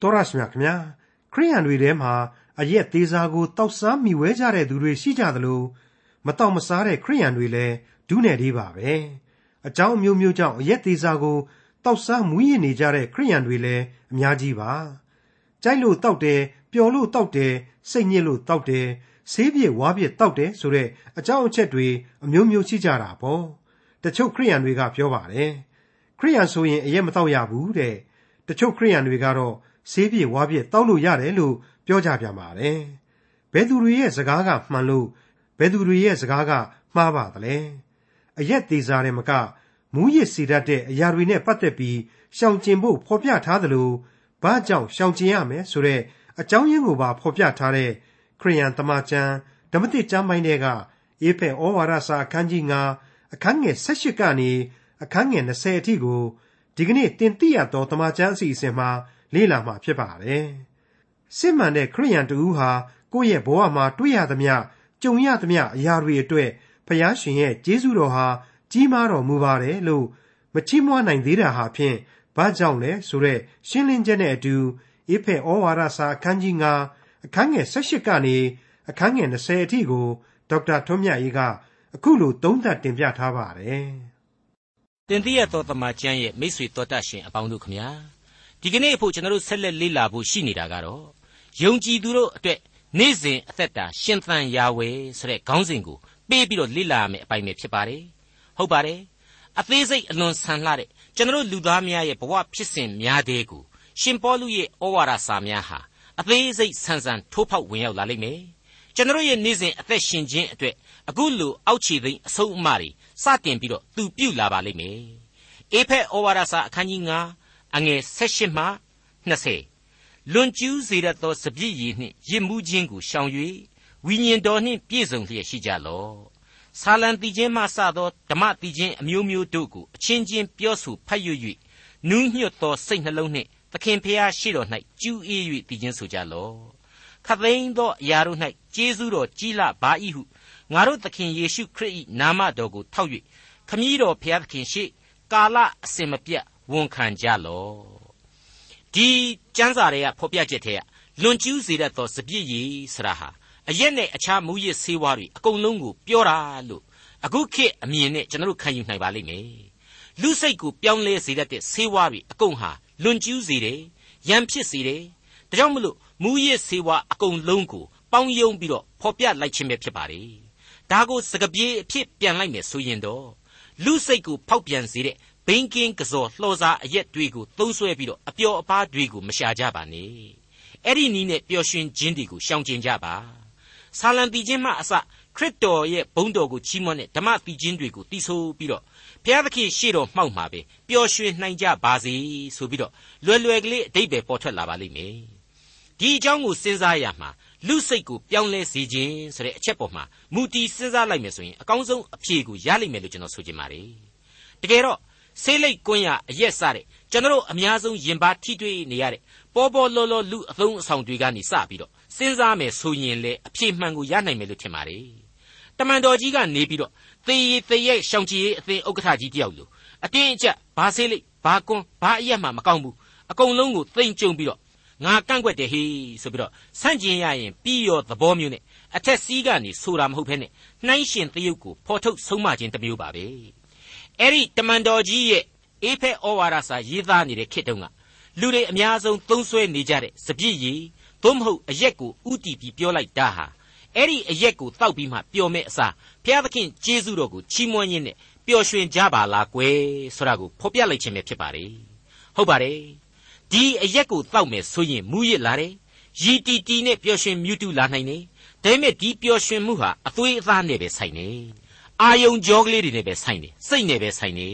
တော်ရရှိမြခင်ဗျာခရိယန်တွေထဲမှာအရက်သေးစားကိုတောက်စားမိဝဲကြတဲ့သူတွေရှိကြသလိုမတောက်မစားတဲ့ခရိယန်တွေလည်းဒုနယ်လေးပါပဲအကြောင်းအမျိုးမျိုးကြောင့်အရက်သေးစားကိုတောက်စားမူးယစ်နေကြတဲ့ခရိယန်တွေလည်းအများကြီးပါကြိုက်လို့တောက်တယ်ပျော်လို့တောက်တယ်စိတ်ညစ်လို့တောက်တယ်ဆေးပြည့်ဝါးပြည့်တောက်တယ်ဆိုတဲ့အကြောင်းအချက်တွေအမျိုးမျိုးရှိကြတာပေါ့တချို့ခရိယန်တွေကပြောပါတယ်ခရိယန်ဆိုရင်အရက်မတောက်ရဘူးတဲ့တချို့ခရိယန်တွေကတော့ ဆေးပြည့်ဝါးပြည့်တောက်လို့ရတယ်လို့ပြောကြပြန်ပါတယ်ဘယ်သူတွေရဲ့စကားကမှန်လို့ဘယ်သူတွေရဲ့စကားကမှားပါသလဲအရက်သေးစားတယ်မကမူးယစ်စီတတ်တဲ့အရာတွေနဲ့ပတ်သက်ပြီးရှောင်ကျဉ်ဖို့ဖော်ပြထားသလိုဘာကြောင့်ရှောင်ကျဉ်ရမယ်ဆိုတဲ့အကြောင်းရင်းကိုပါဖော်ပြထားတဲ့ခရိယန်တမန်ကျမ်းဓမ္မတိကျမ်းပိုင်းတွေကအေဖက်ဩဝါဒစာအခန်းကြီး9အခန်းငယ်18ကနေအခန်းငယ်20အထိကိုဒီကနေ့တင်ပြရသောတမန်ကျမ်းအစီအစဉ်မှာ လေ့လာမှာဖြစ်ပါတယ်။စစ်မှန်တဲ့ခရိယန်တူဟာကိုယ့်ရဲ့ဘဝမှာတွေ့ရသမျှကြုံရသမျှအရာတွေအတွက်ဖျားရှင်ရဲ့ကျေးဇူးတော်ဟာကြီးမားတော်မူပါတယ်လို့မချီးမွမ်းနိုင်သေးတာဟာဖြင့်ဘာကြောင့်လဲဆိုတော့ရှင်းလင်းချက်နဲ့အတူအေဖက်ဩဝါဒစာအခန်းကြီး9အခန်းငယ်18ကနေအခန်းငယ်20အထိကိုဒေါက်တာထွန်းမြတ်ရေးကအခုလိုသုံးသပ်တင်ပြထားပါတယ်။တင်ပြရသောတမန်ကျမ်းရဲ့မိတ်ဆွေတော်တတ်ရှင်အပေါင်းတို့ခမညာ ဒီကနေ့အဖို့ကျွန်တော်တို့ဆက်လက်လေ့လာဖို့ရှိနေတာကတော့ယုံကြည်သူတို့အတွက်နေ့စဉ်အသက်တာရှင်သန်ရာဝယ်ဆိုတဲ့ခေါင်းစဉ်ကိုပေးပြီးတော့လေ့လာရမယ့်အပိုင်းပဲဖြစ်ပါတယ်ဟုတ်ပါတယ်အသေးစိတ်အလွန်ဆန်လှတဲ့ကျွန်တော်လူသားများရဲ့ဘဝဖြစ်စဉ်များတဲ့ကိုရှင်ပေါလုရဲ့ဩဝါဒစာများဟာအသေးစိတ်ဆန်ဆန်ထိုးဖောက်ဝင်ရောက်လာလိမ့်မယ်ကျွန်တော်ရဲ့နေ့စဉ်အသက်ရှင်ခြင်းအတွက်အခုလိုအောက်ခြေသိမ်းအဆုံးအမတွေစတင်ပြီးတော့သူပြုလာပါလိမ့်မယ်အေဖက်ဩဝါဒစာအခန်းကြီး9 အငယ်16မှ20လွန်ကျူးစေတတ်သောစပြည့်ရည်နှင့်ရစ်မှုခြင်းကိုရှောင်၍ဝိညာဉ်တော်နှင့်ပြည့်စုံလျက်ရှိကြလော့ဆာလံတီခြင်းမှစသောဓမ္မတီခြင်းအမျိုးမျိုးတို့ကိုအချင်းချင်းပြောဆိုဖတ်ရွ၍နူးညွတ်သောစိတ်နှလုံးနှင့်သခင်ဖျားရှိတော်၌ကျူးအေး၍တည်ခြင်းဆိုကြလော့ခသိန်းသောအရာတို့၌ကျေးဇူးတော်ကြီးလပါ၏ဟုငါတို့သခင်ယေရှုခရစ်၏နာမတော်ကိုထောက်၍ခမည်းတော်ဖျားသခင်ရှိကာလအစဉ်မပြတ် ဝန်ခံကြလော့ဒီကျမ်းစာတွေကဖော်ပြချက်ထဲကလွန်ကျူးစေတတ်သောစပြည့်ရည်ဆရာဟာအရက်နဲ့အခြားမူရစ်ဆေးဝါးတွေအကုန်လုံးကိုပြောတာလို့အခုခေတ်အမြင်နဲ့ကျွန်တော်တို့ခံယူနိုင်ပါလိမ့်မယ်လူစိတ်ကိုပြောင်းလဲစေတတ်တဲ့ဆေးဝါးတွေအကုန်ဟာလွန်ကျူးစေတယ်ရန်ဖြစ်စေတယ်ဒါကြောင့်မလို့မူရစ်ဆေးဝါးအကုန်လုံးကိုပေါင်းယုံပြီးတော့ဖော်ပြလိုက်ခြင်းပဲဖြစ်ပါတယ်ဒါကိုစကပြေအဖြစ်ပြန်လိုက်မယ်ဆိုရင်တော့လူစိတ်ကိုဖောက်ပြန်စေတဲ့ ဘိန်းကင်းကစော်လှော်စားအရက်တွေကိုသုံးဆွဲပြီးတော့အပျော်အပါးတွေကိုမရှာကြပါနဲ့အဲ့ဒီနီးနဲ့ပျော်ရွှင်ခြင်းတွေကိုရှောင်ကျဉ်ကြပါဆာလံတီခြင်းမှအစခရစ်တော်ရဲ့ဘုန်းတော်ကိုချီးမွမ်းတဲ့ဓမ္မတီခြင်းတွေကိုတည်ဆိုပြီးတော့ဘုရားသခင်ရှေ့တော်မှောက်မှာပဲပျော်ရွှင်နိုင်ကြပါစေဆိုပြီးတော့လွယ်လွယ်ကလေးအတိတ်ပဲပေါ်ထွက်လာပါလိမ့်မယ်ဒီအကြောင်းကိုစဉ်းစားရမှာလူစိတ်ကိုပြောင်းလဲစေခြင်းဆိုတဲ့အချက်ပေါ်မှာမူတည်စဉ်းစားလိုက်မယ်ဆိုရင်အကောင်းဆုံးအဖြေကိုရလိမ့်မယ်လို့ကျွန်တော်ဆိုချင်ပါတယ်တကယ်တော့ ဆေးလိပ်ကွန်းရအရက်စတဲ့ကျွန်တော်အများဆုံးရင်ပါထိတွေ့နေရတဲ့ပေါ်ပေါ်လောလောလူအသုံးအဆောင်တွေကနေစပြီးတော့စဉ်းစားမယ်ဆိုရင်လေအဖြေမှန်ကိုရနိုင်မယ်လို့ထင်ပါတယ်တမန်တော်ကြီးကနေပြီးတော့သေရသေရဲ့ရှောင်ကြည်ရေးအသင်းဥက္ကဋ္ဌကြီးတယောက်လိုအတင်းအကျပ်ဘာဆေးလိပ်ဘာကွန်းဘာအရက်မှမကောင်းဘူးအကုန်လုံးကိုသိမ့်ကြုံပြီးတော့ငါကန့်ကွက်တယ်ဟေးဆိုပြီးတော့ဆန့်ကျင်ရရင်ပြီးရောသဘောမျိုးနဲ့အထက်စီးကနေဆိုတာမဟုတ်ဘဲနဲ့နှိုင်းရှင်တရုတ်ကိုဖော်ထုတ်ဆုံးမခြင်းတစ်မျိုးပါပဲ အဲ့ဒီတမန်တော်ကြီးရဲ့အေဖက်ဩဝါဒစာရေးသားနေတဲ့ခေတ်တုန်းကလူတွေအများဆုံးသုံးဆွဲနေကြတဲ့စပြည့်ရည်သို့မဟုတ်အရက်ကိုဥတီပြီးပြောလိုက်တာဟာအဲ့ဒီအရက်ကိုတောက်ပြီးမှပျော်မဲ့အစားဘုရားသခင်ကျေးဇူးတော်ကိုချီးမွမ်းရင်းနဲ့ပျော်ရွှင်ကြပါလားကွယ်ဆိုတာကိုဖော်ပြလိုက်ခြင်းပဲဖြစ်ပါတယ်ဟုတ်ပါတယ်ဒီအရက်ကိုတောက်မယ်ဆိုရင်မူရစ်လာတယ်ရီတီတီနဲ့ပျော်ရွှင်မြူးတူလာနိုင်တယ်ဒါပေမဲ့ဒီပျော်ရွှင်မှုဟာအသွေးအသားနဲ့ပဲဆိုင်နေ အာယုံကြောကလေးတွေနဲ့ပဲဆိုင်တယ်စိတ်နဲ့ပဲဆိုင်နေ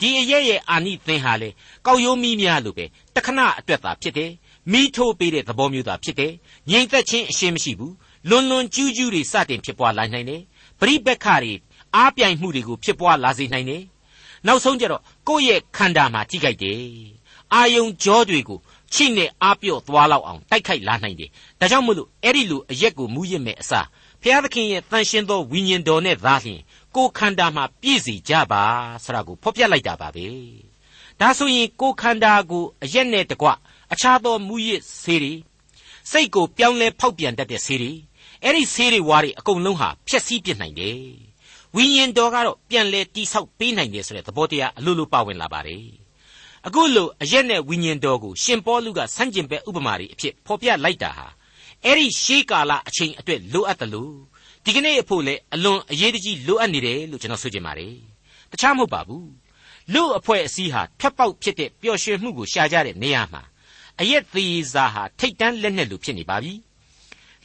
ဒီအရက်ရဲ့အာနိသင်ဟာလေကောက်ရိုးမီးများလိုပဲတခဏအတွက်သာဖြစ်တယ်မိထိုးပေးတဲ့သဘောမျိုးသာဖြစ်တယ်ငြိမ်သက်ခြင်းအရှင်းမရှိဘူးလွန်လွန်ကျူးကျူးတွေစတင်ဖြစ်ပွားလာနိုင်တယ်ပရိပက္ခတွေအားပြိုင်မှုတွေကိုဖြစ်ပွားလာစေနိုင်တယ်နောက်ဆုံးကြတော့ကိုယ့်ရဲ့ခန္ဓာမှာထိခိုက်တယ်အာယုံကြောတွေကိုချိနဲ့အားပြော့သွားလောက်အောင်တိုက်ခိုက်လာနိုင်တယ်ဒါကြောင့်မို့လို့အဲ့ဒီလိုအရက်ကိုမူးယစ်မဲ့အစား ဖျားသခင်ရဲ့တန်ရှင်းသောဝိညာဉ်တော်နဲ့သာလျှင်ကိုခန္ဓာမှာပြည့်စုံကြပါဆရာကိုဖော်ပြလိုက်တာပါပဲဒါဆိုရင်ကိုခန္ဓာကိုအရက်နဲ့တကွအခြားသောမူရစ်ဆေးတွေစိတ်ကိုပြောင်းလဲဖောက်ပြန်တတ်တဲ့ဆေးတွေအဲ့ဒီဆေးတွေဝါးတွေအကုန်လုံးဟာဖျက်ဆီးပစ်နိုင်တယ်ဝိညာဉ်တော်ကတော့ပြန်လဲတိဆောက်ပေးနိုင်တယ်ဆိုတဲ့သဘောတရားအလိုလိုပါဝင်လာပါတယ်အခုလိုအရက်နဲ့ဝိညာဉ်တော်ကိုရှင်ပေါလုကဆန့်ကျင်ဘက်ဥပမာတွေအဖြစ်ဖော်ပြလိုက်တာဟာ အဲ့ဒီရှေးကာလအချိန်အတွက်လိုအပ်တယ်လို့ဒီကနေ့အဖို့လည်းအလွန်အရေးတကြီးလိုအပ်နေတယ်လို့ကျွန်တော်ဆိုချင်ပါတယ်တခြားမဟုတ်ပါဘူးလူအဖွဲ့အစည်းဟာထွက်ပေါက်ဖြစ်တဲ့ပျော်ရွှင်မှုကိုရှာကြတဲ့နေရာမှာအရက်သေးစားဟာထိတ်တန်းလက်နဲ့လူဖြစ်နေပါပြီ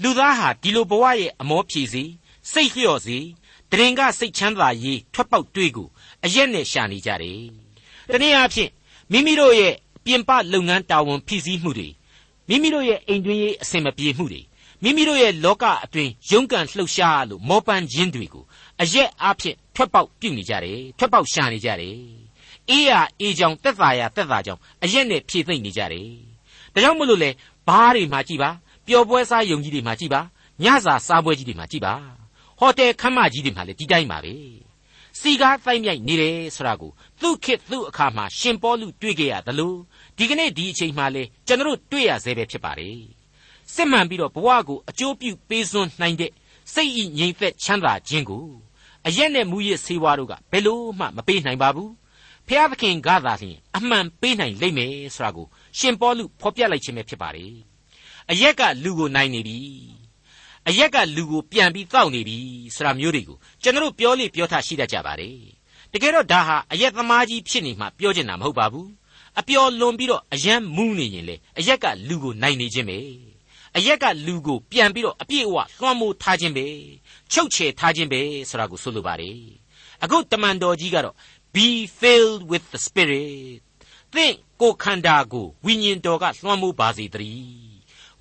လူသားဟာဒီလိုဘဝရဲ့အမောဖြေစီစိတ်လျော့စီတရင်ကစိတ်ချမ်းသာရေးထွက်ပေါက်တွေးကိုအရက်နဲ့ရှာနေကြတယ်တနည်းအားဖြင့်မိမိတို့ရဲ့ပြင်ပလုပ်ငန်းတာဝန်ဖြည့်ဆည်းမှုတွေ မိမိတို့ရဲ့အိမ်တွင်းရေးအဆင်မပြေမှုတွေမိမိတို့ရဲ့လောကအတွင်းရုန်းကန်လှုပ်ရှားလို့မောပန်းခြင်းတွေကိုအရက်အဖြစ်ထွက်ပေါက်ပြုနေကြတယ်ထွက်ပေါက်ရှာနေကြတယ်အေးရအေးကြောင်တက်သာရတက်သာကြောင်အရက်နဲ့ဖြည့်သိမ့်နေကြတယ်ဒါကြောင့်မလို့လေဘားတွေမှာကြည်ပါပျော်ပွဲစားယုံကြီးတွေမှာကြည်ပါညစာစားပွဲကြီးတွေမှာကြည်ပါဟိုတယ်ခမ်းမကြီးတွေမှာလည်းဒီတိုင်းပါပဲစီကားတိုက်မြိုက်နေတယ်ဆိုတာကိုသူ့ခေတ်သူ့အခါမှာရှင်ပေါလုတွေ့ကြရသလို ဒီကနေ့ဒီအချိန်မှလေကျွန်တော်တို့တွေ့ရသေးပဲဖြစ်ပါတယ်စစ်မှန်ပြီးတော့ဘဝကိုအကျိုးပြုပေးစွန်းနိုင်တဲ့စိတ်ဤငြိမ်သက်ချမ်းသာခြင်းကိုအရက်နဲ့မူရစ်ဆေးဝါးတို့ကဘယ်လို့မှမပေးနိုင်ပါဘူးဖျားသခင်ကသာလျှင်အမှန်ပေးနိုင်လိမ့်မယ်ဆိုတာကိုရှင်ပေါလုဖော်ပြလိုက်ခြင်းပဲဖြစ်ပါတယ်အရက်ကလူကိုနိုင်နေပြီအရက်ကလူကိုပြန်ပြီးတောက်နေပြီဆိုတာမျိုးတွေကိုကျွန်တော်ပြောလေပြောထားရှိတတ်ကြပါတယ်တကယ်တော့ဒါဟာအရက်သမားကြီးဖြစ်နေမှပြောချင်တာမဟုတ်ပါဘူး အပျော်လွန်ပြီးတော့အယံမူးနေရင်လေအရက်ကလူကိုနိုင်နေခြင်းပဲအရက်ကလူကိုပြန်ပြီးတော့အပြည့်အဝလွှမ်းမိုးထားခြင်းပဲချုပ်ချယ်ထားခြင်းပဲဆိုတာကိုဆိုလိုပါတယ်အခုတမန်တော်ကြီးကတော့ be filled with the spirit သင်ကိုခန္ဓာကိုဝိညာဉ်တော်ကလွှမ်းမိုးပါစေတည်း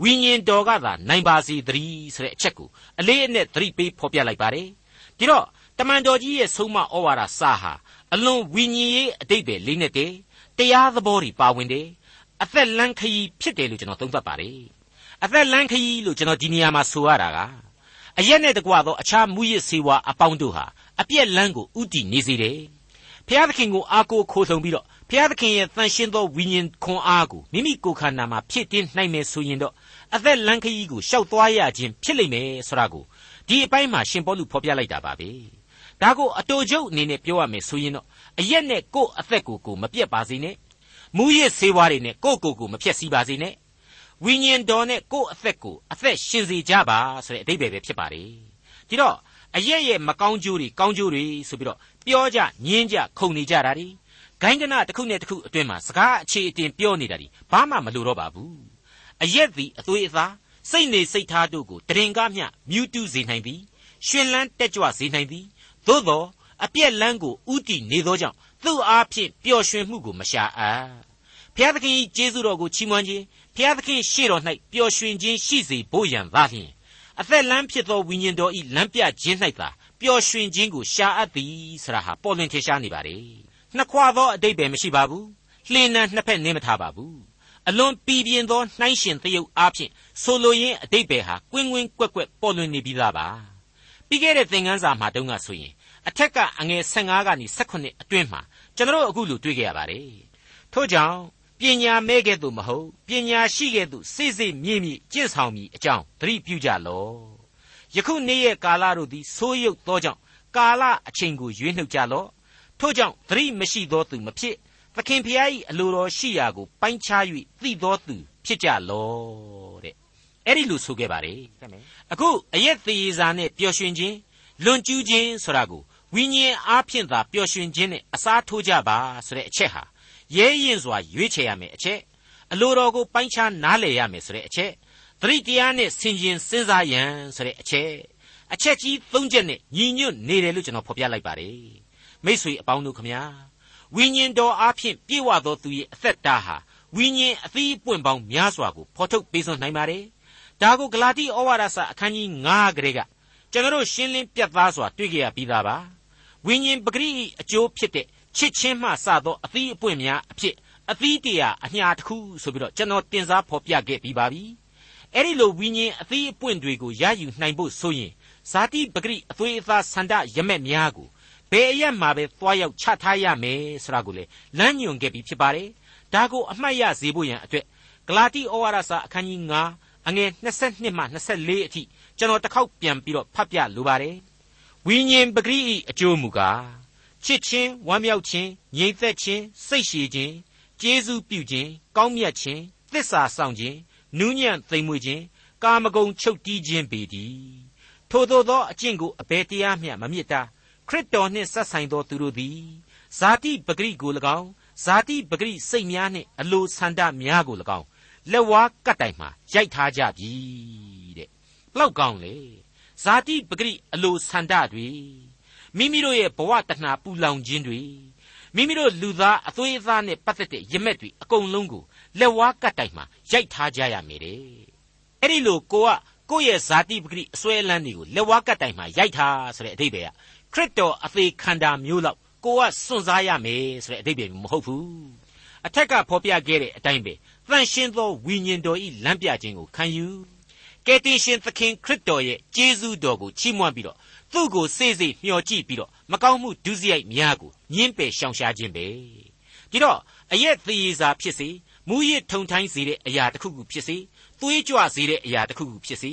ဝိညာဉ်တော်ကသာနိုင်ပါစေတည်းဆိုတဲ့အချက်ကိုအလေးအနက်သတိပေးဖော်ပြလိုက်ပါတယ်ဒီတော့တမန်တော်ကြီးရဲ့ဆုံးမဩဝါဒစာဟာအလွန်ဝိညာဉ်ရေးအတိတ်ပဲလေးနဲ့တည်း တရားသဘောတွေပါဝင်တယ်အသက်လန်းခရီးဖြစ်တယ်လို့ကျွန်တော်သုံးသပ်ပါတယ်အသက်လန်းခရီးလို့ကျွန်တော်ဒီနေရာမှာဆိုရတာကအရက်နဲ့တကွသောအခြားမူရစ်စေဝါအပေါင်းတို့ဟာအပြက်လန်းကိုဥတီနေစေတယ်ဖျားသခင်ကိုအားကိုးခိုးဆုံပြီးတော့ဖျားသခင်ရဲ့တန်ရှင်းသောဝိညာဉ်ခွန်အားကိုမိမိကိုယ်ခန္ဓာမှာဖြစ်တင်းနိုင်မယ်ဆိုရင်တော့အသက်လန်းခရီးကိုရှောက်သွားရခြင်းဖြစ်လိမ့်မယ်ဆိုတာကိုဒီအပိုင်းမှာရှင်ပေါလုဖော်ပြလိုက်တာပါပဲ ဒါကိုအတူချုပ်အနေနဲ့ပြောရမယ်ဆိုရင်တော့အရက်နဲ့ကိုယ့်အသက်ကိုကိုမပြတ်ပါစေနဲ့မူရစ်ဆေးဝါးတွေနဲ့ကိုယ့်ကိုယ်ကိုမဖြက်စီးပါစေနဲ့ဝိညာဉ်တော်နဲ့ကိုယ့်အသက်ကိုအသက်ရှင်စေကြပါဆိုတဲ့အဓိပ္ပာယ်ပဲဖြစ်ပါတယ်ဒီတော့အရက်ရဲ့မကောင်းကျိုးတွေကောင်းကျိုးတွေဆိုပြီးတော့ပြောကြညင်းကြခုန်နေကြတာဒီဂိုင်းကနတစ်ခုနဲ့တစ်ခုအတွင်းမှာစကားအခြေအတင်ပြောနေတာဒီဘာမှမလိုတော့ပါဘူးအရက်သည်အသွေးအသားစိတ်နေစိတ်ထားတို့ကိုတရင်ကားမျှမြူးတူးစေနိုင်သည်ရှင်လန်းတက်ကြွစေနိုင်သည် သို့သောအပြက်လန်းကိုဥတီနေသောကြောင့်သူ့အားဖြင့်ပျော်ရွှင်မှုကိုမရှာအပ်ဖျားသခင်၏ကျေးဇူးတော်ကိုချီးမွမ်းခြင်းဖျားသခင်ရှေ့တော်၌ပျော်ရွှင်ခြင်းရှိစေဖို့ရန်သာလျှင်အသက်လန်းဖြစ်သောဝိညာဉ်တော်၏လမ်းပြခြင်း၌သာပျော်ရွှင်ခြင်းကိုရှာအပ်သည်ဆရာဟာပေါ်လွင်ထင်ရှားနေပါလေနှစ်ခွာသောအတိတ်ပဲမရှိပါဘူးလှင်နံနှစ်ဖက်နင်းမထားပါဘူးအလွန်ပီပြင်းသောနှိုင်းရှင်သရုပ်အားဖြင့်ဆိုလိုရင်းအတိတ်ပဲဟာကွင်းကွင်းကွက်ကွက်ပေါ်လွင်နေပြီးသားပါပြီးခဲ့တဲ့သင်ခန်းစာမှာတုန်းကဆိုရင် အထက်ကအငယ်15ကနေ18အတွင်းမှာကျွန်တော်အခုလိုတွေ့ကြရပါတယ်ထို့ကြောင့်ပညာမဲ့ကဲ့သို့မဟုတ်ပညာရှိကဲ့သို့စိစိမြင့်မြင့်ကျင့်ဆောင်မိအကြောင်းသတိပြုကြလော့ယခုနေ့ရဲ့ကာလတို့သည်ဆိုးရုပ်သောကြောင့်ကာလအချိန်ကိုရွေးနှုတ်ကြလော့ထို့ကြောင့်သတိမရှိသောသူမဖြစ်သခင်ဖျား၏အလိုတော်ရှိရာကိုပိုင်းခြား၍သိသောသူဖြစ်ကြလော့တဲ့အဲ့ဒီလိုဆိုခဲ့ပါတယ်အခုအရက်သေးစာနဲ့ပျော်ရွှင်ခြင်းလွန်ကျူးခြင်းဆိုတာကို ဝိညာဉ်အားဖြင့်သာပျော်ရွှင်ခြင်းနဲ့အစားထိုးကြပါဆိုတဲ့အချက်ဟာရဲရင်စွာရွေးချယ်ရမယ်အချက်အလိုတော်ကိုပိုင်းခြားနားလည်ရမယ်ဆိုတဲ့အချက်သတိတရားနဲ့ဆင်ခြင်စဉ်းစားရန်ဆိုတဲ့အချက်အချက်ကြီး၃ချက်နဲ့ညီညွတ်နေတယ်လို့ကျွန်တော်ဖော်ပြလိုက်ပါတယ်မိษွေအပေါင်းတို့ခမညာဝိညာဉ်တော်အားဖြင့်ပြည့်ဝသောသူရဲ့အသက်တာဟာဝိညာဉ်အသီးပွင့်ပေါင်းများစွာကိုဖော်ထုတ်ပေးစွမ်းနိုင်ပါတယ်ဒါကိုဂလာတိဩဝါဒစာအခန်းကြီး9ကလေးကကျွန်တော်တို့ရှင်းလင်းပြတ်သားစွာတွေ့ကြရပြီးသားပါ ဝိညာဉ်ပဂရိအကျိုးဖြစ်တဲ့ချစ်ချင်းမှစသောအသီးအပွင့်များအဖြစ်အသီးတရာအညာတစ်ခုဆိုပြီးတော့ကျွန်တော်တင်စားဖော်ပြခဲ့ပြီးပါပြီအဲ့ဒီလိုဝိညာဉ်အသီးအပွင့်တွေကိုရယူနိုင်ဖို့ဆိုရင်ဇာတိပဂရိအသွေးအသားဆန္ဒရမက်များကိုဘယ်အရက်မှာပဲသွားရောက်ချထားရမယ်ဆိုတာကိုလေလမ်းညွှန်ခဲ့ပြီးဖြစ်ပါတယ်ဒါကိုအမှတ်ရစေဖို့ရန်အတွက်ဂဂလာတိဩဝါဒစာအခန်းကြီး9အငယ်22မှ24အထိကျွန်တော်တစ်ခေါက်ပြန်ပြီးတော့ဖတ်ပြလိုပါတယ် ဝိညာဉ်ပဂရိဤအကျိုးမူကားချစ်ချင်းဝမ်းမြောက်ခြင်းငြိမ်သက်ခြင်းစိတ်ရှည်ခြင်းကျေးဇူးပြုခြင်းကောင်းမြတ်ခြင်းသစ္စာဆောင်ခြင်းနူးညံ့သိမ်မွေ့ခြင်းကာမဂုဏ်ချုပ်တီးခြင်းပေတည်းထို့သောသောအကျင့်ကိုအဘယ်တရားမျှမမြစ်တာခရစ်တော်နှင့်ဆက်ဆိုင်သောသူတို့သည်ဇာတိပဂရိကို၎င်းဇာတိပဂရိစိတ်များနှင့်အလိုဆန္ဒများကို၎င်းလက်ဝါးကတ်တိုင်မှာရိုက်ထားကြပြီတဲ့ဘလောက်ကောင်းလေ ဇာတိပဂရိအလိုဆန္ဒတွေမိမိတို့ရဲ့ဘဝတဏှာပူလောင်ခြင်းတွေမိမိတို့လူသားအသွေးအသားနဲ့ပတ်သက်တဲ့ရမက်တွေအကုန်လုံးကိုလက်ဝါးကတ်တိုင်မှာရိုက်ထားကြရမယ်တဲ့အဲ့ဒီလိုကိုကကိုယ့်ရဲ့ဇာတိပဂရိအစွဲအလန်းတွေကိုလက်ဝါးကတ်တိုင်မှာရိုက်ထားဆိုတဲ့အဓိပ္ပာယ်ကခရစ်တော်အသေးခန္ဓာမျိုးလောက်ကိုကစွန့်စားရမယ်ဆိုတဲ့အဓိပ္ပာယ်မဟုတ်ဘူးအထက်ကဖော်ပြခဲ့တဲ့အတိုင်းပဲတန်ရှင်းသောဝိညာဉ်တော်ဤလမ်းပြခြင်းကိုခံယူ ကယ်တင်ရှင်သခင်ခရစ်တော်ရဲ့ကျေးဇူးတော်ကိုချီးမွမ်းပြီးတော့သူ့ကိုစေ့စေ့မျှော်ကြည့်ပြီးတော့မကောင်းမှုဒုစရိုက်များကိုညှင်းပယ်ရှောင်ရှားခြင်းပဲဒီတော့အရက်သေးရစာဖြစ်စေမူရစ်ထုံထိုင်းစေတဲ့အရာတစ်ခုခုဖြစ်စေသွေးကြွစေတဲ့အရာတစ်ခုခုဖြစ်စေ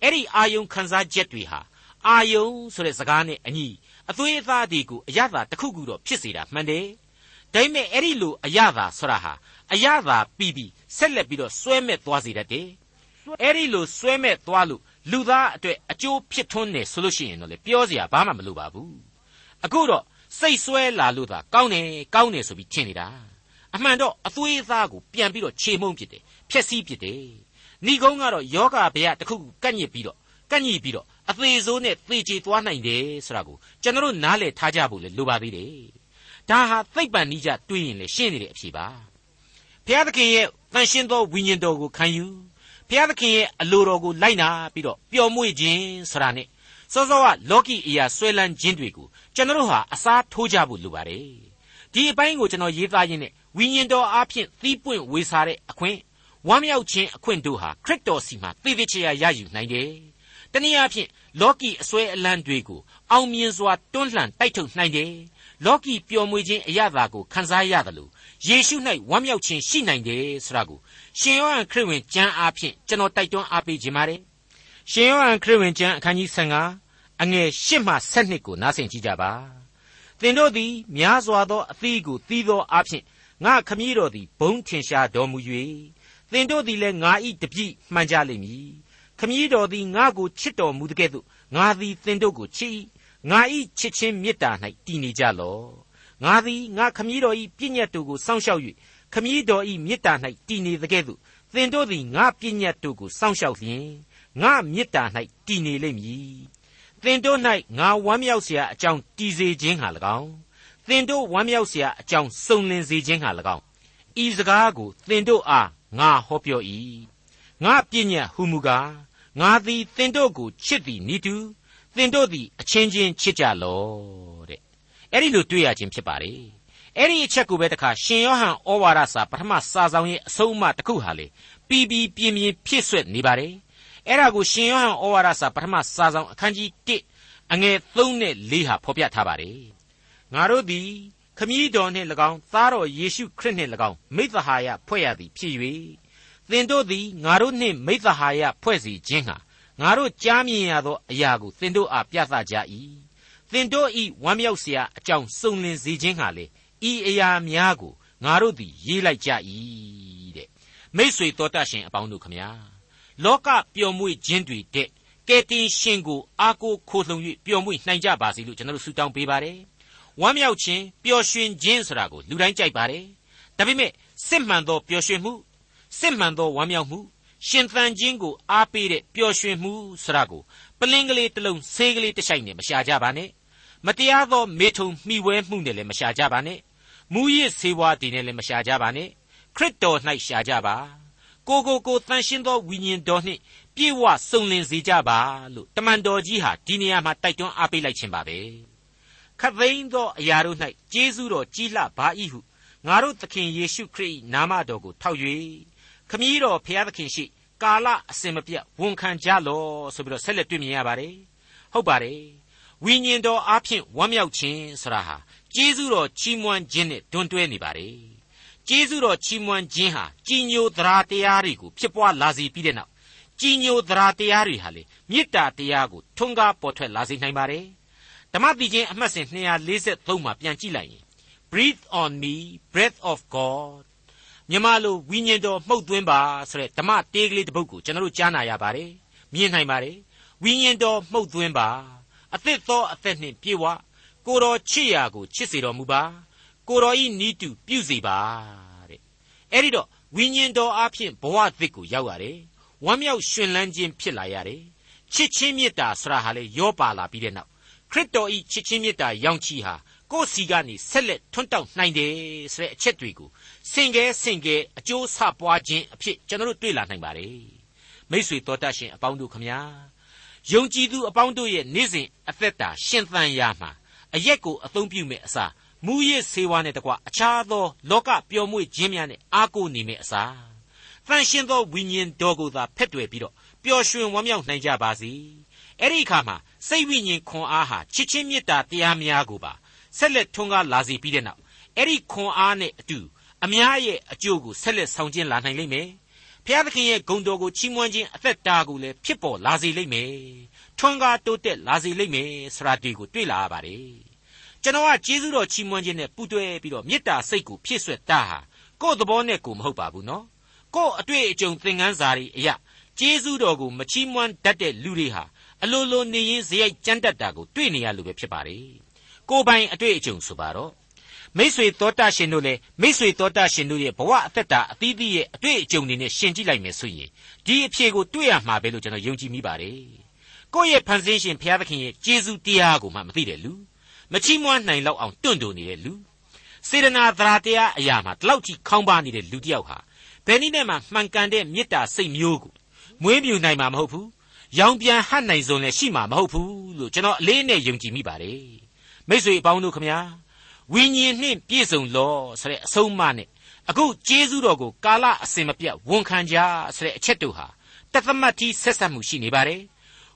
အဲ့ဒီအာယုံခံစားချက်တွေဟာအာယုံဆိုတဲ့စကားနဲ့အညီအသွေးအသားတွေကိုအရသာတစ်ခုခုတော့ဖြစ်စေတာမှန်တယ်ဒါပေမဲ့အဲ့ဒီလိုအရသာဆိုတာဟာအရသာပြီးပြီးဆက်လက်ပြီးတော့စွဲမဲ့သွားစေတတ်တယ် အဲ့ဒီလိုစွဲမဲ့သွားလို့လူသားအတွက်အကျိုးဖြစ်ထွန်းတယ်ဆိုလို့ရှိရင်တော့လေပြောစရာဘာမှမလိုပါဘူးအခုတော့စိတ်ဆွဲလာလို့သာကောင်းတယ်ကောင်းတယ်ဆိုပြီးထင်နေတာအမှန်တော့အသွေးအသားကိုပြန်ပြီးတော့ခြေမုံဖြစ်တယ်ဖျက်ဆီးဖြစ်တယ်ဏီကုန်းကတော့ယောဂဗျာတစ်ခုခုကန့်ညစ်ပြီးတော့ကန့်ညစ်ပြီးတော့အသေးဆိုးနဲ့သေချေသွားနိုင်တယ်ဆိုတာကိုကျွန်တော်နားလည်ထားကြဖို့လေလိုပါသေးတယ်ဒါဟာသိပ္ပံနိကြတွေးရင်လေရှင်းနေတဲ့အဖြေပါဘုရားသခင်ရဲ့တန်ရှင်းသောဝိညာဉ်တော်ကိုခံယူ ဘုရားသခင်ရဲ့အလိုတော်ကိုလိုက်နာပြီးတော့ပျော်မွေ့ခြင်းဆိုတာနဲ့စောစောကလောကီအရာဆွဲလန်းခြင်းတွေကိုကျွန်တော်ဟာအစားထိုးကြဖို့လိုပါတယ်ဒီအပိုင်းကိုကျွန်တော်ရေးသားရင်းနဲ့ဝိညာဉ်တော်အားဖြင့်သီးပွင့်ဝေစာတဲ့အခွင့်ဝမ်းမြောက်ခြင်းအခွင့်တို့ဟာခရစ်တော်စီမှာသေသေးချာရယူနိုင်တယ်တနည်းအားဖြင့်လောကီအစွဲအလန်းတွေကိုအောင်မြင်စွာတွန်းလှန်တိုက်ထုတ်နိုင်တယ်လောကီပျော်မွေ့ခြင်းအရသာကိုခံစားရတယ်လို့ ယေရှု၌ဝမ်းမြောက်ခြင်းရှိနိုင်တယ်ဆိုတာကိုရှင်ယောဟန်ခရစ်ဝင်ကျမ်းအားဖြင့်ကျွန်တော်တိုက်တွန်းအားပေးခြင်းပါတယ်ရှင်ယောဟန်ခရစ်ဝင်ကျမ်းအခန်းကြီး15အငယ်8မှ7ကိုနားဆင်ကြည့်ကြပါသင်တို့သည်များစွာသောအသီးကိုသီးသောအားဖြင့်ငါခမည်းတော်သည်ဘုံထင်ရှားတော်မူ၍သင်တို့သည်လည်းငါဤတပြည့်မှန်ကြလိမ့်မည်ခမည်းတော်သည်ငါကိုချစ်တော်မူတဲ့ကဲ့သို့ငါသည်သင်တို့ကိုချစ်ငါဤချစ်ချင်းမေတ္တာ၌တည်နေကြလော့ ငါသည်ငါခမည်းတော်ဤပြည့်ညတ်တို့ကိုစောင့်ရှောက်၍ခမည်းတော်ဤမေတ္တာ၌တည်နေတဲ့ကဲ့သို့သင်တို့သည်ငါပြည့်ညတ်တို့ကိုစောင့်ရှောက်လျင်ငါမေတ္တာ၌တည်နေလိမ့်မည်သင်တို့၌ငါဝမ်းမြောက်เสียအကြောင်းတည်စေခြင်းဟာ၎င်းသင်တို့ဝမ်းမြောက်เสียအကြောင်းစုံလင်စေခြင်းဟာ၎င်းဤစကားကိုသင်တို့အားငါဟောပြော၏ငါပြည့်ညတ်ဟူမူကားငါသည်သင်တို့ကိုချစ်သည်နိတူသင်တို့သည်အချင်းချင်းချစ်ကြလော့တဲ့ အဲ့ဒီလိုတွေ့ရခြင်းဖြစ်ပါလေအဲ့ဒီအချက်ကိုပဲတခါရှင်ယောဟန်ဩဝါဒစာပထမစာဆောင်ရဲ့အဆုံးအမတစ်ခုဟာလေပြီးပြီးပြင်းပြင်းဖြစ်ဆွက်နေပါတယ်အဲ့ဒါကိုရှင်ယောဟန်ဩဝါဒစာပထမစာဆောင်အခန်းကြီး1အငယ်3နဲ့4ဟာဖော်ပြထားပါတယ်ငါတို့သည်ခမည်းတော်နှင့်၎င်းသားတော်ယေရှုခရစ်နှင့်၎င်းမိသဟာယဖွဲ့ရသည်ဖြစ်၍သင်တို့သည်ငါတို့နှင့်မိသဟာယဖွဲ့စီခြင်းဟာငါတို့ကြားမြင်ရသောအရာကိုသင်တို့အားပြသကြ၏ သင်တို့ဤဝမ်းမြောက်စရာအကြောင်းစုံလင်စေခြင်းဟာလေဤအရာများကိုငါတို့သည်ရေးလိုက်ကြ၏တဲ့မိษွေတော်တတ်ရှင်အပေါင်းတို့ခမညာလောကပျော်မွေ့ခြင်းတွေတဲ့ကယ်တင်ရှင်ကိုအားကိုးခိုလှုံ၍ပျော်မွေ့နိုင်ကြပါစေလို့ကျွန်တော်တို့ဆုတောင်းပေးပါတယ်ဝမ်းမြောက်ခြင်းပျော်ရွှင်ခြင်းဆိုတာကိုလူတိုင်းကြိုက်ပါတယ်ဒါပေမဲ့စစ်မှန်သောပျော်ရွှင်မှုစစ်မှန်သောဝမ်းမြောက်မှုရှင်သန်ခြင်းကိုအားပေးတဲ့ပျော်ရွှင်မှုဆိုတာကိုပလင်းကလေးတစ်လုံးဆေးကလေးတစ်ဆိုင်နဲ့မရှာကြပါနဲ့ မတရားသောမေထုံမှီဝဲမှုနဲ့လည်းမရှာကြပါနဲ့မူရစ်ဆေးဝါးတွေနဲ့လည်းမရှာကြပါနဲ့ခရစ်တော်၌ရှာကြပါကိုကိုကိုတန်ရှင်းသောဝိညာဉ်တော်နှင့်ပြေဝစုံလင်စေကြပါလို့တမန်တော်ကြီးဟာဒီနေရာမှာတိုက်တွန်းအားပေးလိုက်ခြင်းပါပဲခသိန်းသောအရာတို့၌ကျေးဇူးတော်ကြီးလှပါ၏ဟုငါတို့သခင်ယေရှုခရစ်နာမတော်ကိုထောက်၍ခမည်းတော်ဖျားသခင်ရှိကာလအစဉ်မပြတ်ဝန်ခံကြလောဆိုပြီးတော့ဆက်လက်တွေ့မြင်ရပါတယ်ဟုတ်ပါတယ် ဝိညာဉ်တော်အားဖြင့်ဝမ်းမြောက်ခြင်းဆိုတာဟာကျေးဇူးတော်ချီးမွမ်းခြင်းနဲ့တွန်းတွဲနေပါတယ်ကျေးဇူးတော်ချီးမွမ်းခြင်းဟာကြီးညိုသရာတရားတွေကိုဖြစ်ပွားလာစေပြီးတဲ့နောက်ကြီးညိုသရာတရားတွေဟာလေမေတ္တာတရားကိုထွန်းကားပေါ်ထွက်လာစေနိုင်ပါတယ်ဓမ္မတိချင်းအမှတ်စဉ်243မှာပြန်ကြည့်လိုက်ရင် breathe on me breath of god မြန်မာလိုဝိညာဉ်တော်မှုတ်သွင်းပါဆိုတဲ့ဓမ္မတေးကလေးတစ်ပုဒ်ကိုကျွန်တော်တို့ကြားနာရပါတယ်မြင်နိုင်ပါတယ်ဝိညာဉ်တော်မှုတ်သွင်းပါ အသစ်သောအသက်နှင့်ပြေဝကိုတော်ချစ်ရာကိုချစ်စေတော်မူပါကိုတော်ဤနီးတူပြုစေပါတဲ့အဲ့ဒီတော့ဝိညာဉ်တော်အဖြစ်ဘဝသစ်ကိုရောက်ရတယ်ဝမ်းမြောက်ရှင်လန်းခြင်းဖြစ်လာရတယ်ချစ်ချင်းမေတ္တာဆရာဟာလေရောပါလာပြီးတဲ့နောက်ခရစ်တော်ဤချစ်ချင်းမေတ္တာရောင်ချီဟာကိုယ်စီကနေဆက်လက်ထွန်းတောက်နိုင်တယ်ဆိုတဲ့အချက်တွေကိုစင်ကဲစင်ကဲအကျိုးဆပွားခြင်းအဖြစ်ကျွန်တော်တို့တွေ့လာနိုင်ပါတယ်မိษွေတော်တတ်ရှင်အပေါင်းတို့ခမညာ ယုံကြည်သူအပေါင်းတို့ရဲ့နေ့စဉ်အသက်တာရှင်သန်ရာမှာအရက်ကိုအသုံးပြုမဲ့အစားမူရစ်ဆေးဝါးနဲ့တကွအခြားသောလောကပျော်မွေ့ခြင်းများနဲ့အားကိုးနေမဲ့အစားတန်ရှင်းသောဝိညာဉ်တော်ကိုသာဖက်တွယ်ပြီးတော့ပျော်ရွှင်ဝမ်းမြောက်နိုင်ကြပါစေအဲ့ဒီအခါမှာစိတ်ဝိညာဉ်ခွန်အားဟာချစ်ချင်းမေတ္တာတရားများကိုပါဆက်လက်ထွန်းကားလာစေပြီးတဲ့နောက်အဲ့ဒီခွန်အားနဲ့အတူအများရဲ့အကျိုးကိုဆက်လက်ဆောင်ကျင်းလာနိုင်လိမ့်မယ် ဖျားသခင်ရဲ့ဂုဏ်တော်ကိုချီးမွမ်းခြင်းအသက်တာကိုလည်းဖြစ်ပေါ်လာစေလိမ့်မယ်ထွန်းကားတိုးတက်လာစေလိမ့်မယ်ဆရာတီကိုတွေ့လာရပါတယ်ကျွန်တော်ကကျေးဇူးတော်ချီးမွမ်းခြင်းနဲ့ပူးတွဲပြီးတော့မေတ္တာစိတ်ကိုဖြစ်ဆွဲတာဟာကိုယ့်သဘောနဲ့ကိုမဟုတ်ပါဘူးနော်ကိုယ့်အတွေ့အကြုံသင်ခန်းစာတွေအရာကျေးဇူးတော်ကိုမချီးမွမ်းတတ်တဲ့လူတွေဟာအလိုလိုနေရင်ဇယိုက်ကြမ်းတတ်တာကိုတွေ့နေရလို့ပဲဖြစ်ပါတယ်ကိုယ်ပိုင်အတွေ့အကြုံဆိုပါတော့ မိษွေသောတာရှင်တို့လည်းမိษွေသောတာရှင်တို့ရဲ့ဘဝအသက်တာအသီးသီးရဲ့အတွေ့အကြုံတွေနဲ့ရှင်ကြည့်လိုက်မယ်ဆိုရင်ဒီအဖြေကိုတွေ့ရမှာပဲလို့ကျွန်တော်ယုံကြည်မိပါတယ်ကိုယ့်ရဲ့ဖန်ဆင်းရှင်ဘုရားသခင်ရဲ့ကျေးဇူးတရားကိုမှမသိတဲ့လူမချီးမွမ်းနိုင်လောက်အောင်တွန့်တိုနေတဲ့လူစေတနာသရာတရားအရာမှာဒီလောက်ကြီးခေါင်းပါနေတဲ့လူတစ်ယောက်ဟာဘယ်နည်းနဲ့မှမှန်ကန်တဲ့မေတ္တာစိတ်မျိုးကိုမွေးမြူနိုင်မှာမဟုတ်ဘူးရောင်ပြန်ဟတ်နိုင်စုံလည်းရှိမှာမဟုတ်ဘူးလို့ကျွန်တော်အလေးနဲ့ယုံကြည်မိပါတယ်မိတ်ဆွေအပေါင်းတို့ခမညာ ဝိညာဉ်နှင့်ပြည့်စုံလောဆိုတဲ့အဆုံးအမနဲ့အခုကျေးဇူးတော်ကိုကာလအစဉ်မပြတ်ဝန်ခံကြဆိုတဲ့အချက်တို့ဟာတသမတ်ကြီးဆက်ဆက်မှုရှိနေပါတယ်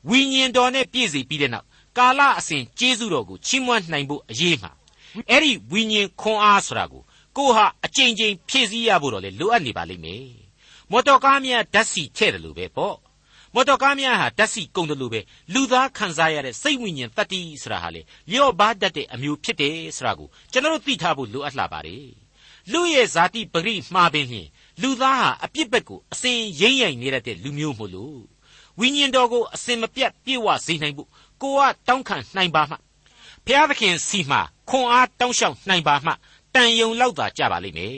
ဝိညာဉ်တော်နဲ့ပြည့်စုံပြီးတဲ့နောက်ကာလအစဉ်ကျေးဇူးတော်ကိုချီးမွမ်းနိုင်ဖို့အရေးမှာအဲ့ဒီဝိညာဉ်ခွန်အားဆိုတာကိုကိုဟာအကြိမ်ကြိမ်ဖြည့်ဆည်းရဖို့တော့လေလိုအပ်နေပါလိမ့်မယ်မော်တော်ကားများဓာတ်စီထည့်တယ်လို့ပဲပေါ့ မော်တော်ကားများဟာဓာတ်စီကုန်တယ်လို့ပဲလူသားခံစားရတဲ့စိတ်ဝိညာဉ်တတ္တိဆိုတာဟာလေလျော့ပါတတ်တဲ့အမျိုးဖြစ်တယ်ဆိုတာကိုကျွန်တော်တို့သိထားဖို့လိုအပ်လာပါတယ်လူရဲ့ဇာတိပရိမှားပင်ဖြင့်လူသားဟာအပြစ်ဘက်ကိုအစဉ်ရိမ့်ရိုင်နေရတဲ့လူမျိုးမို့လို့ဝိညာဉ်တော်ကိုအစဉ်မပြတ်ပြည့်ဝစေနိုင်ဖို့ကိုကတောင်းခံနိုင်ပါမှဘုရားသခင်စီမှာခွန်အားတောင်းလျှောက်နိုင်ပါမှတန်ယုံလောက်သာကြပါလိမ့်မယ်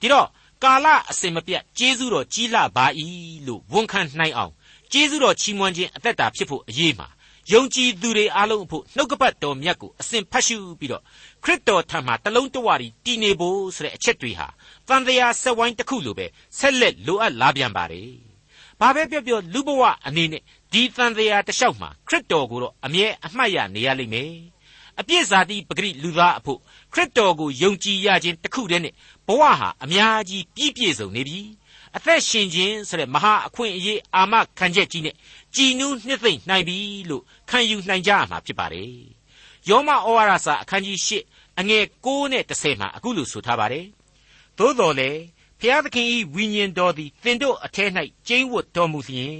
ဒီတော့ကာလအစဉ်မပြတ်ကျေးဇူးတော်ကြီးလာပါ၏လို့ဝန်ခံနိုင်အောင် ကျေးဇူးတော်ချီးမွမ်းခြင်းအသက်တာဖြစ်ဖို့အရေးမှာယုံကြည်သူတွေအားလုံးအဖို့နှုတ်ကပတ်တော်မြတ်ကိုအစဉ်ဖတ်ရှုပြီးတော့ခရစ်တော်ထံမှာတလုံးတဝရီတည်နေဖို့ဆိုတဲ့အချက်တွေဟာတန်တရားဆက်ဝိုင်းတစ်ခုလိုပဲဆက်လက်လိုအပ်လာပြန်ပါတယ်။ဘာပဲပြောပြောလူဘဝအနေနဲ့ဒီတန်တရားတစ်လျှောက်မှာခရစ်တော်ကိုတော့အမြဲအမှတ်ရနေရလိမ့်မယ်။အပြည့်ဇာတိပဂရိလူသားအဖို့ခရစ်တော်ကိုယုံကြည်ရခြင်းတစ်ခုတည်းနဲ့ဘဝဟာအများကြီးပြည့်ပြည့်စုံနေပြီ။ အသက်ရှင်ခြင်းဆိုတဲ့မဟာအခွင့်အရေးအာမခံချက်ကြီးနဲ့ကြည်နူးနှစ်သိမ့်နိုင်ပြီလို့ခံယူနိုင်ကြရမှာဖြစ်ပါတယ်။ယောမဩဝါဒစာအခန်းကြီး၈အငယ်9နဲ့10မှာအခုလိုဆိုထားပါတယ်။သို့တော်လေဖျားသခင်၏ဝိညာဉ်တော်သည်သင်တို့အထက်၌ကျိန်းဝတ်တော်မူလျင်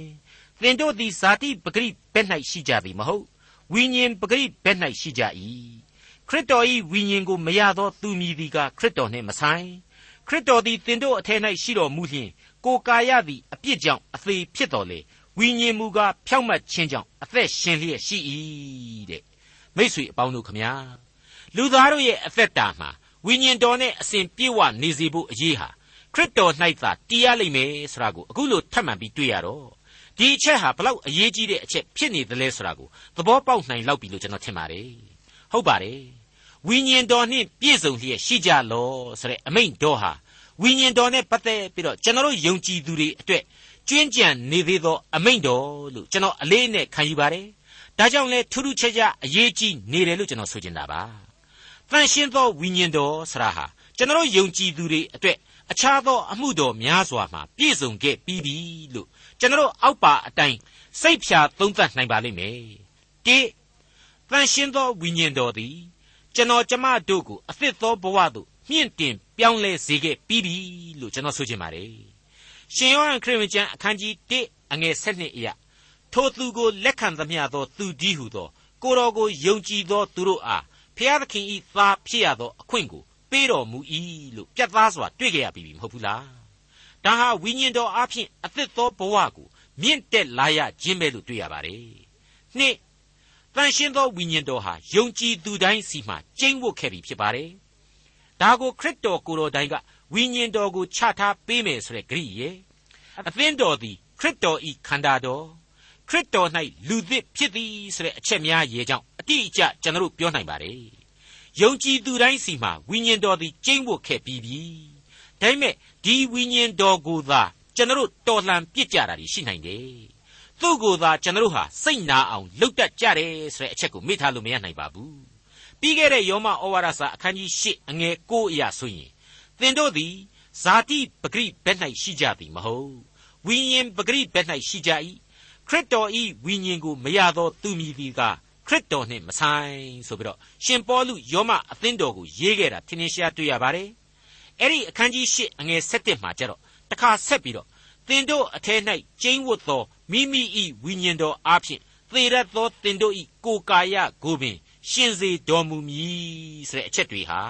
သင်တို့သည်ဇာတိပဂရိဘက်၌ရှိကြသည်မဟုတ်ဝိညာဉ်ပဂရိဘက်၌ရှိကြ၏ခရစ်တော်၏ဝိညာဉ်ကိုမရသောသူမည်သည်ကခရစ်တော်နှင့်မဆိုင်ခရစ်တော်သည်သင်တို့အထက်၌ရှိတော်မူလျင် ကိုကာယသည်အပြစ်ကြောင့်အသေးဖြစ်တော်လေဝိညာဉ်မူကားဖြောင့်မတ်ခြင်းကြောင့်အသက်ရှင်လျက်ရှိ၏တဲ့မိษွေအပေါင်းတို့ခမညာလူသားတို့ရဲ့အသက်တာမှာဝိညာဉ်တော်နဲ့အစဉ်ပြေဝနေစေဖို့အရေးဟာခရစ်တော်၌သာတည်ရလိမ့်မယ်ဆိုတာကိုအခုလိုထပ်မံပြီးတွေ့ရတော့ဒီအချက်ဟာဘလောက်အရေးကြီးတဲ့အချက်ဖြစ်နေသလဲဆိုတာကိုသဘောပေါက်နိုင်လောက်ပြီလို့ကျွန်တော်ထင်ပါတယ်ဟုတ်ပါတယ်ဝိညာဉ်တော်နှင့်ပြည့်စုံလျက်ရှိကြလောဆိုတဲ့အမိန့်တော်ဟာ ဝိညာဉ်တော်နဲ့ပတ်သက်ပြီးတော့ကျွန်တော်တို့ယုံကြည်သူတွေအတွက်ကျွင်းကြံနေသေးသော အမိန့်တော်လို့ကျွန်တော်အလေးနဲ့ခံယူပါတယ်။ဒါကြောင့်လဲထူးထူးခြားခြားအရေးကြီးနေတယ်လို့ကျွန်တော်ဆိုချင်တာပါ။တန်ရှင်းသောဝိညာဉ်တော်ဆရာဟာကျွန်တော်ယုံကြည်သူတွေအတွက်အခြားသောအမှုတော်များစွာမှာပြည့်စုံခဲ့ပြီးပြီလို့ကျွန်တော်အောက်ပါအတိုင်းစိတ်ဖြာသုံးသပ်နိုင်ပါလိမ့်မယ်။တိတန်ရှင်းသောဝိညာဉ်တော်သည်ကျွန်တော်ကျမတို့ကိုအသစ်သောဘဝသို့ မြင့်တင်ပြောင်းလဲစေခဲ့ပြီးပြီလို့ကျွန်တော်ဆိုချင်ပါတယ်ရှင်ယောဟန်ခရစ်ဝင်ကျမ်းအခန်းကြီး1အငယ်7အရာထိုသူကိုလက်ခံသမျှသောသူကြီးဟုသော ကိုတော်ကိုယုံကြည်သောသူတို့အားဖျားသခင်ဤသားဖြစ်ရသောအခွင့်ကိုပေးတော်မူ၏လို့ပြတ်သားစွာတွေ့ကြရပြီမဟုတ်ဘူးလားဒါဟာဝိညာဉ်တော်အဖျင်အသစ်သောဘဝကိုမြင့်တက်လာရခြင်းပဲလို့တွေ့ရပါတယ်နှစ်တန်ရှင်းသောဝိညာဉ်တော်ဟာယုံကြည်သူတိုင်းစီမှကျင့်ဝတ်ခဲ့ပြီဖြစ်ပါတယ် ဒါကိုခရစ်တော်ကိုယ်တော်တိုင်ကဝိညာဉ်တော်ကိုချထားပေးမယ်ဆိုတဲ့ဂရိယေအသင်းတော်သည်ခရစ်တော်ဤခန္ဓာတော်ခရစ်တော်၌လူသစ်ဖြစ်သည်ဆိုတဲ့အချက်များရေကြောင့်အတိအကျကျွန်တော်ပြောနိုင်ပါတယ်ယုံကြည်သူတိုင်းစီမှာဝိညာဉ်တော်သည်ကျင့်ဝတ်ခဲ့ပြီးပြီဒါပေမဲ့ဒီဝိညာဉ်တော်ကိုသာကျွန်တော်တော်လှန်ပြစ်ကြတာရှိနိုင်တယ်သူ့ကိုယ်သာကျွန်တော်ဟာစိတ်နာအောင်လှုပ်တတ်ကြတယ်ဆိုတဲ့အချက်ကိုမေ့ထားလို့မရနိုင်ပါဘူး ပြီးခဲ့တဲ့ယောမဩဝါဒစာအခန်းကြီး၈အငယ်၉အရာဆိုရင်သင်တို့သည်ဇာတိပဂရိဘက်၌ရှိကြသည်မဟုတ်ဝိညာဉ်ပဂရိဘက်၌ရှိကြ၏ခရစ်တော်ဤဝိညာဉ်ကိုမရသောသူမည်သည်ကခရစ်တော်နှင့်မဆိုင်ဆိုပြီးတော့ရှင်ပေါလုယောမအသင်းတော်ကိုရေးခဲ့တာထင်ရှားတွေ့ရပါတယ်အဲ့ဒီအခန်းကြီး၈အငယ်၁၁မှာကျတော့တခါဆက်ပြီးတော့သင်တို့အထဲ၌ကျိန်းဝတ်သောမိမိ၏ဝိညာဉ်တော်အားဖြင့်သေရသောသင်တို့၏ကိုယ်ကာယကိုပင် ရှင်စေတော်မူမည်ဆိုတဲ့အချက်တွေဟာ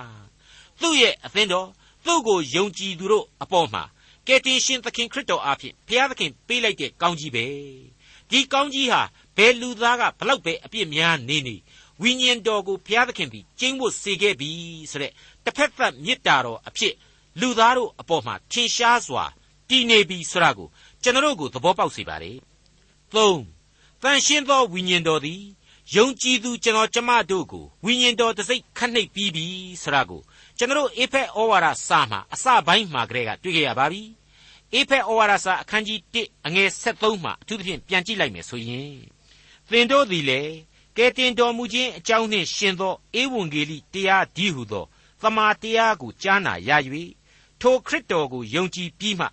သူ့ရဲ့အသင်းတော်သူ့ကိုယုံကြည်သူတို့အပေါ်မှာကယ်တင်ရှင်သခင်ခရစ်တော်အားဖြင့်ဘုရားသခင်ပေးလိုက်တဲ့ကောင်းကြီးပဲဒီကောင်းကြီးဟာဘယ်လူသားကဘလောက်ပဲအပြစ်များနေနေဝိညာဉ်တော်ကိုဘုရားသခင်သည်ကျင့်ဝတ်စေခဲ့ပြီဆိုတဲ့တစ်ဖက်သက်မေတ္တာတော်အဖြစ်လူသားတို့အပေါ်မှာထင်ရှားစွာတည်နေပြီဆိုတာကိုကျွန်တော်ကိုသဘောပေါက်စေပါ रे 3တန်ရှင်းသောဝိညာဉ်တော်သည် ယုံကြည်သူကျွန်တော်ကျမတို့ကိုဝိညာဉ်တော်တစိ့ခတ်နှိပ်ပြီးပြီဆိုတာကိုကျွန်တော်အေဖက်ဩဝါဒစာမှာအစပိုင်းမှာကတည်းကတွေ့ကြရပါပြီအေဖက်ဩဝါဒစာအခန်းကြီး1အငယ်73မှာအထူးသဖြင့်ပြန်ကြည့်လိုက်မယ်ဆိုရင်သင်တို့သည်လည်းကဲတင်တော်မူခြင်းအကြောင်းနှင့်ရှင်သောဧဝံဂေလိတရားဒီဟုသောသမာတရားကိုကြားနာရ၍ထိုခရစ်တော်ကိုယုံကြည်ပြီးမှ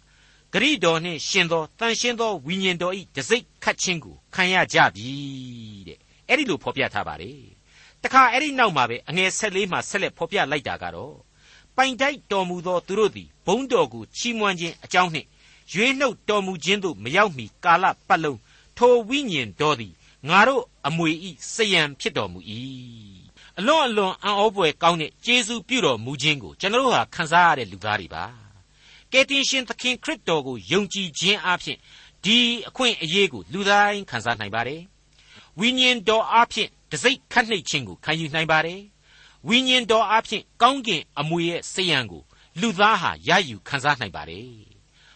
ဂရိတော်နှင့်ရှင်သောတန်ရှင်းသောဝိညာဉ်တော်၏တစိ့ခတ်ခြင်းကိုခံရကြပြီတဲ့ အဲ့ဒီလိုဖော်ပြထားပါတယ်တခါအဲ့ဒီနောက်မှာပဲအငယ်၁၄မှာဆက်လက်ဖော်ပြလိုက်တာကတော့ပိုင်တိုက်တော်မူသောသူတို့သည်ဘုံတော်ကိုချီးမွမ်းခြင်းအကြောင်းနှင့်ရွေးနှုတ်တော်မူခြင်းသို့မရောက်မီကာလပတ်လုံးထိုဝိညာဉ်တော်သည်ငါတို့အမွေဤစယံဖြစ်တော်မူ၏အလွန်အလွန်အံ့ဩဖွယ်ကောင်းတဲ့ကျေးဇူးပြုတော်မူခြင်းကိုကျွန်တော်တို့ဟာခံစားရတဲ့လူသားတွေပါကယ်တင်ရှင်သခင်ခရစ်တော်ကိုယုံကြည်ခြင်းအပြင်ဒီအခွင့်အရေးကိုလူတိုင်းခံစားနိုင်ပါတယ် ဝိညာဉ်တော်အပြင်တစိ့ခတ်နှိပ်ခြင်းကိုခံယူနိုင်ပါတယ်ဝိညာဉ်တော်အပြင်ကောင်းကင်အမွေရဲ့စေယံကိုလူသားဟာရယူခံစားနိုင်ပါတယ်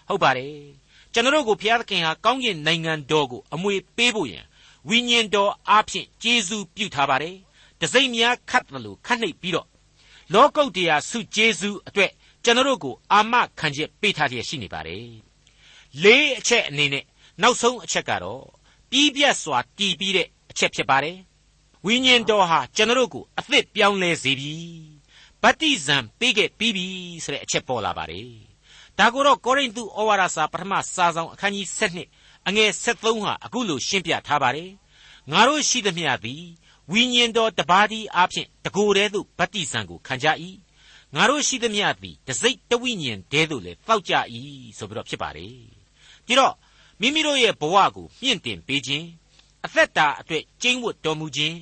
ဟုတ်ပါတယ်ကျွန်တော်တို့ကိုဘုရားသခင်ဟာကောင်းကင်နိုင်ငံတော်ကိုအမွေပေးဖို့ရန်ဝိညာဉ်တော်အပြင်ကျေးဇူးပြုထားပါတယ်တစိမ့်များခတ်တယ်လို့ခတ်နှိပ်ပြီးတော့လောကုတ်တရားစုကျေးဇူးအတွက်ကျွန်တော်တို့ကိုအာမခံချက်ပေးထားရရှိနေပါတယ်လေးအချက်အနေနဲ့နောက်ဆုံးအချက်ကတော့ ပြီးပြတ်စွာတည်ပြီးတဲ့အချက်ဖြစ်ပါတယ်ဝိညာဉ်တော်ဟာကျွန်တော်တို့ကိုအသစ်ပြောင်းလဲစေပြီဗတ္တိဇံပေးခဲ့ပြီးပြီဆိုတဲ့အချက်ပေါ်လာပါတယ်ဒါကိုတော့ကောရိန္သုဩဝါဒစာပထမစာဆောင်အခန်းကြီး7အငယ်73ဟာအခုလိုရှင်းပြထားပါတယ်ငါတို့ရှိသမျှသည်ဝိညာဉ်တော်တပါးဒီအဖြစ်တကိုယ်တည်းသို့ဗတ္တိဇံကိုခံကြ၏ငါတို့ရှိသမျှသည်တစိတ်တဝိညာဉ်တည်းသို့လည်းတောက်ကြ၏ဆိုပြီးတော့ဖြစ်ပါတယ်ဒီတော့ မိမိတို့ရဲ့ဘဝကိုမြင့်တင်ပေးခြင်းအသက်တာအတွက်ကျင့်ဝတ်တော်မူခြင်း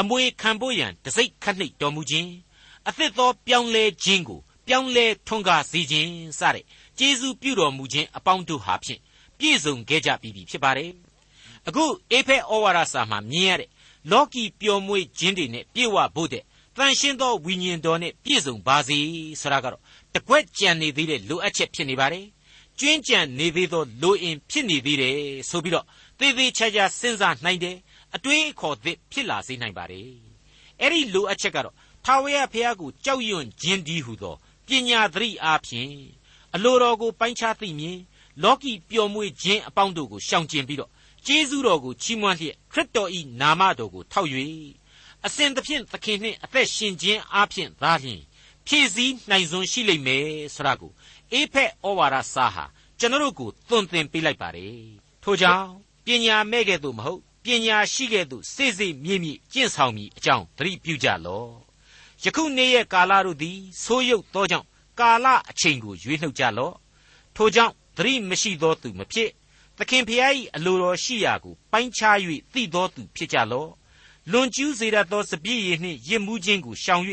အမွေခံဖို့ရန်တစိတ်ခတ်နှိပ်တော်မူခြင်းအသစ်သောပြောင်းလဲခြင်းကိုပြောင်းလဲထွန်းကားစေခြင်းစတဲ့ကျေးဇူးပြုတော်မူခြင်းအပေါင်းတို့ဟာဖြင့်ပြည့်စုံခဲ့ကြပြီဖြစ်ပါတယ်အခုအေဖက်ဩဝါဒစာမှာမြင်ရတဲ့လောကီပျော်မွေ့ခြင်းတွေနဲ့ပြည့်ဝဖို့တဲ့တန်ရှင်းသောဝိညာဉ်တော်နဲ့ပြည့်စုံပါစေဆိုတာကတော့တကွက်ကြံနေသေးတဲ့လိုအပ်ချက်ဖြစ်နေပါတယ် ကျွင်းကြံနေသေးသောလိုအင်ဖြစ်နေသေးတယ်ဆိုပြီးတော့သေသေးချာချာစဉ်းစားနိုင်တယ်အတွေးအခေါ်သစ်ဖြစ်လာစေနိုင်ပါတယ်အဲ့ဒီလိုအပ်ချက်ကတော့ထာဝရဘုရားကိုကြောက်ရွံ့ခြင်းဒီဟုသောပညာသတိအားဖြင့်အလိုတော်ကိုပိုင်းခြားသိမြင်လောကီပျော်မွေ့ခြင်းအပေါင်းတို့ကိုရှောင်ကျဉ်ပြီးတော့ကျေးဇူးတော်ကိုချီးမွမ်းလျက်ခရစ်တော်၏နာမတော်ကိုထောက်၍အစဉ်သဖြင့်သခင်နှင့်အသက်ရှင်ခြင်းအားဖြင့်သာလျှင်ဖြည့်ဆည်းနိုင်စွမ်းရှိလိမ့်မယ်ဆိုတာကို အေဖက်ဩဝါဒစာဟာကျွန်တော်တို့ကိုသွန်သင်ပေးလိုက်ပါတယ်ထို့ကြောင့်ပညာမဲ့ကဲ့သို့မဟုတ်ပညာရှိကဲ့သို့စိစိမြင့်မြင့်ကျင့်ဆောင်မိအကြောင်းသတိပြုကြလော့ယခုနေ့ရဲ့ကာလတို့သည်ဆိုးရုပ်သောကြောင့်ကာလအချိန်ကိုရွေးနှုတ်ကြလော့ထိုကြောင့်သတိမရှိသောသူမဖြစ်သခင်ဖျား၏အလိုတော်ရှိရာကိုပိုင်းခြား၍သိသောသူဖြစ်ကြလော့လွန်ကျူးစေတတ်သောစပြည့်ရည်နှင့်ရစ်မှုခြင်းကိုရှောင်၍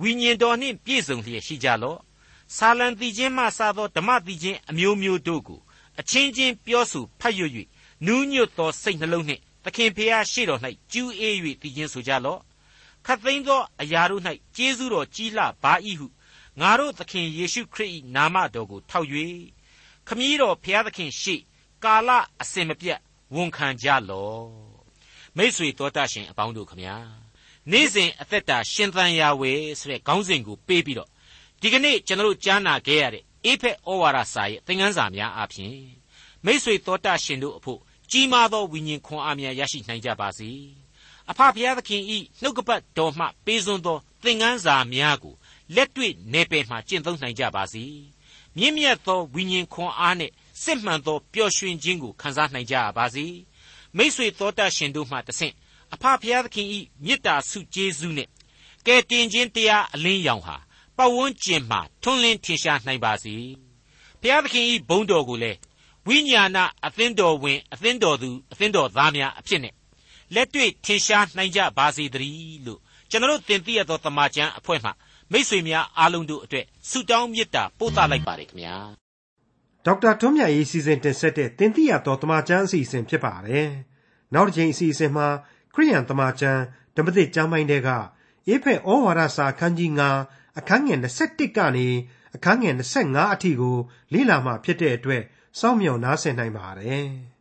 ဝိညာဉ်တော်နှင့်ပြည့်စုံလျက်ရှိကြလော့ ဆာလံတိချင်းမှစသောဓမ္မတိချင်းအမျိုးမျိုးတို့ကိုအချင်းချင်းပြောဆိုဖတ်ရွတ်၍နူးညွတ်သောစိတ်နှလုံးနှင့်သခင်ဖျားရှိတော်၌ကျူးအေး၍တည်ခြင်းဆိုကြလော့ခတ်သိမ်းသောအရာတို့၌ကျေးဇူးတော်ကြီးလှပါ၏ဟုငါတို့သခင်ယေရှုခရစ်၏နာမတော်ကိုထောက်၍ခမည်းတော်ဖျားသခင်ရှိကာလအစဉ်မပြတ်ဝန်ခံကြလော့မိษွေတော်တတ်ရှင်အပေါင်းတို့ခမညာနေ့စဉ်အသက်တာရှင်သန်ရာဝယ်ဆိုတဲ့ခေါင်းစဉ်ကိုပေးပြီးတော့ ဒီကနေ့ကျွန်တော်ကြားနာခဲ့ရတဲ့အေဖက်ဩဝါဒစာရဲ့သင်ခန်းစာများအပြင်မိษွေတော်တတ်ရှင်တို့အဖို့ကြီးမားသောဝိညာဉ်ခွန်အားများရရှိနိုင်ကြပါစေအဖဖျားသခင်ဤနှုတ်ကပတ်တော်မှပေးစွန်းသောသင်ခန်းစာများကိုလက်တွေ့နေပယ်မှကျင့်သုံးနိုင်ကြပါစေမြင့်မြတ်သောဝိညာဉ်ခွန်အားနဲ့စစ်မှန်သောပျော်ရွှင်ခြင်းကိုခံစားနိုင်ကြပါစေမိษွေတော်တတ်ရှင်တို့မှတဆင့်အဖဖျားသခင်ဤမေတ္တာဆုကျေးဇူးနဲ့ကဲတင်ခြင်းတရားအလင်းရောင်ဟာ ပတ်ဝန်းကျင်မှာထွန်းလင်းထင်ရှားနိုင်ပါစေဘုရားသခင်ဤဘုန်းတော်ကိုလည်းဝိညာဏအသင်းတော်ဝင်အသင်းတော်သူအသင်းတော်သားများအဖြစ်နဲ့လက်တွေ့ထင်ရှားနိုင်ကြပါစေတည်းလို့ကျွန်တော်တင်ပြရသောတမန်ကျန်အဖွဲ့မှမိတ်ဆွေများအားလုံးတို့အတွက်ဆုတောင်းမေတ္တာပို့သလိုက်ပါတယ်ခင်ဗျာဒေါက်တာထွန်းမြတ်ရေးစီစဉ်တင်ဆက်တဲ့တင်ပြရသောတမန်ကျန်အစီအစဉ်ဖြစ်ပါတယ်နောက်တစ်ချိန်အစီအစဉ်မှာခရိယန်တမန်ကျန်ဓမ္မသစ်ကျမ်းပိုင်းတွေကအေဖက်ဩဝါဒစာခန်းကြီး9 အခန်းငယ်21ကနေအခန်းငယ်25အထိကို လေ့လာမှဖြစ်တဲ့အတွက်စောင့်မျှော်နားဆင်နိုင်ပါတယ်။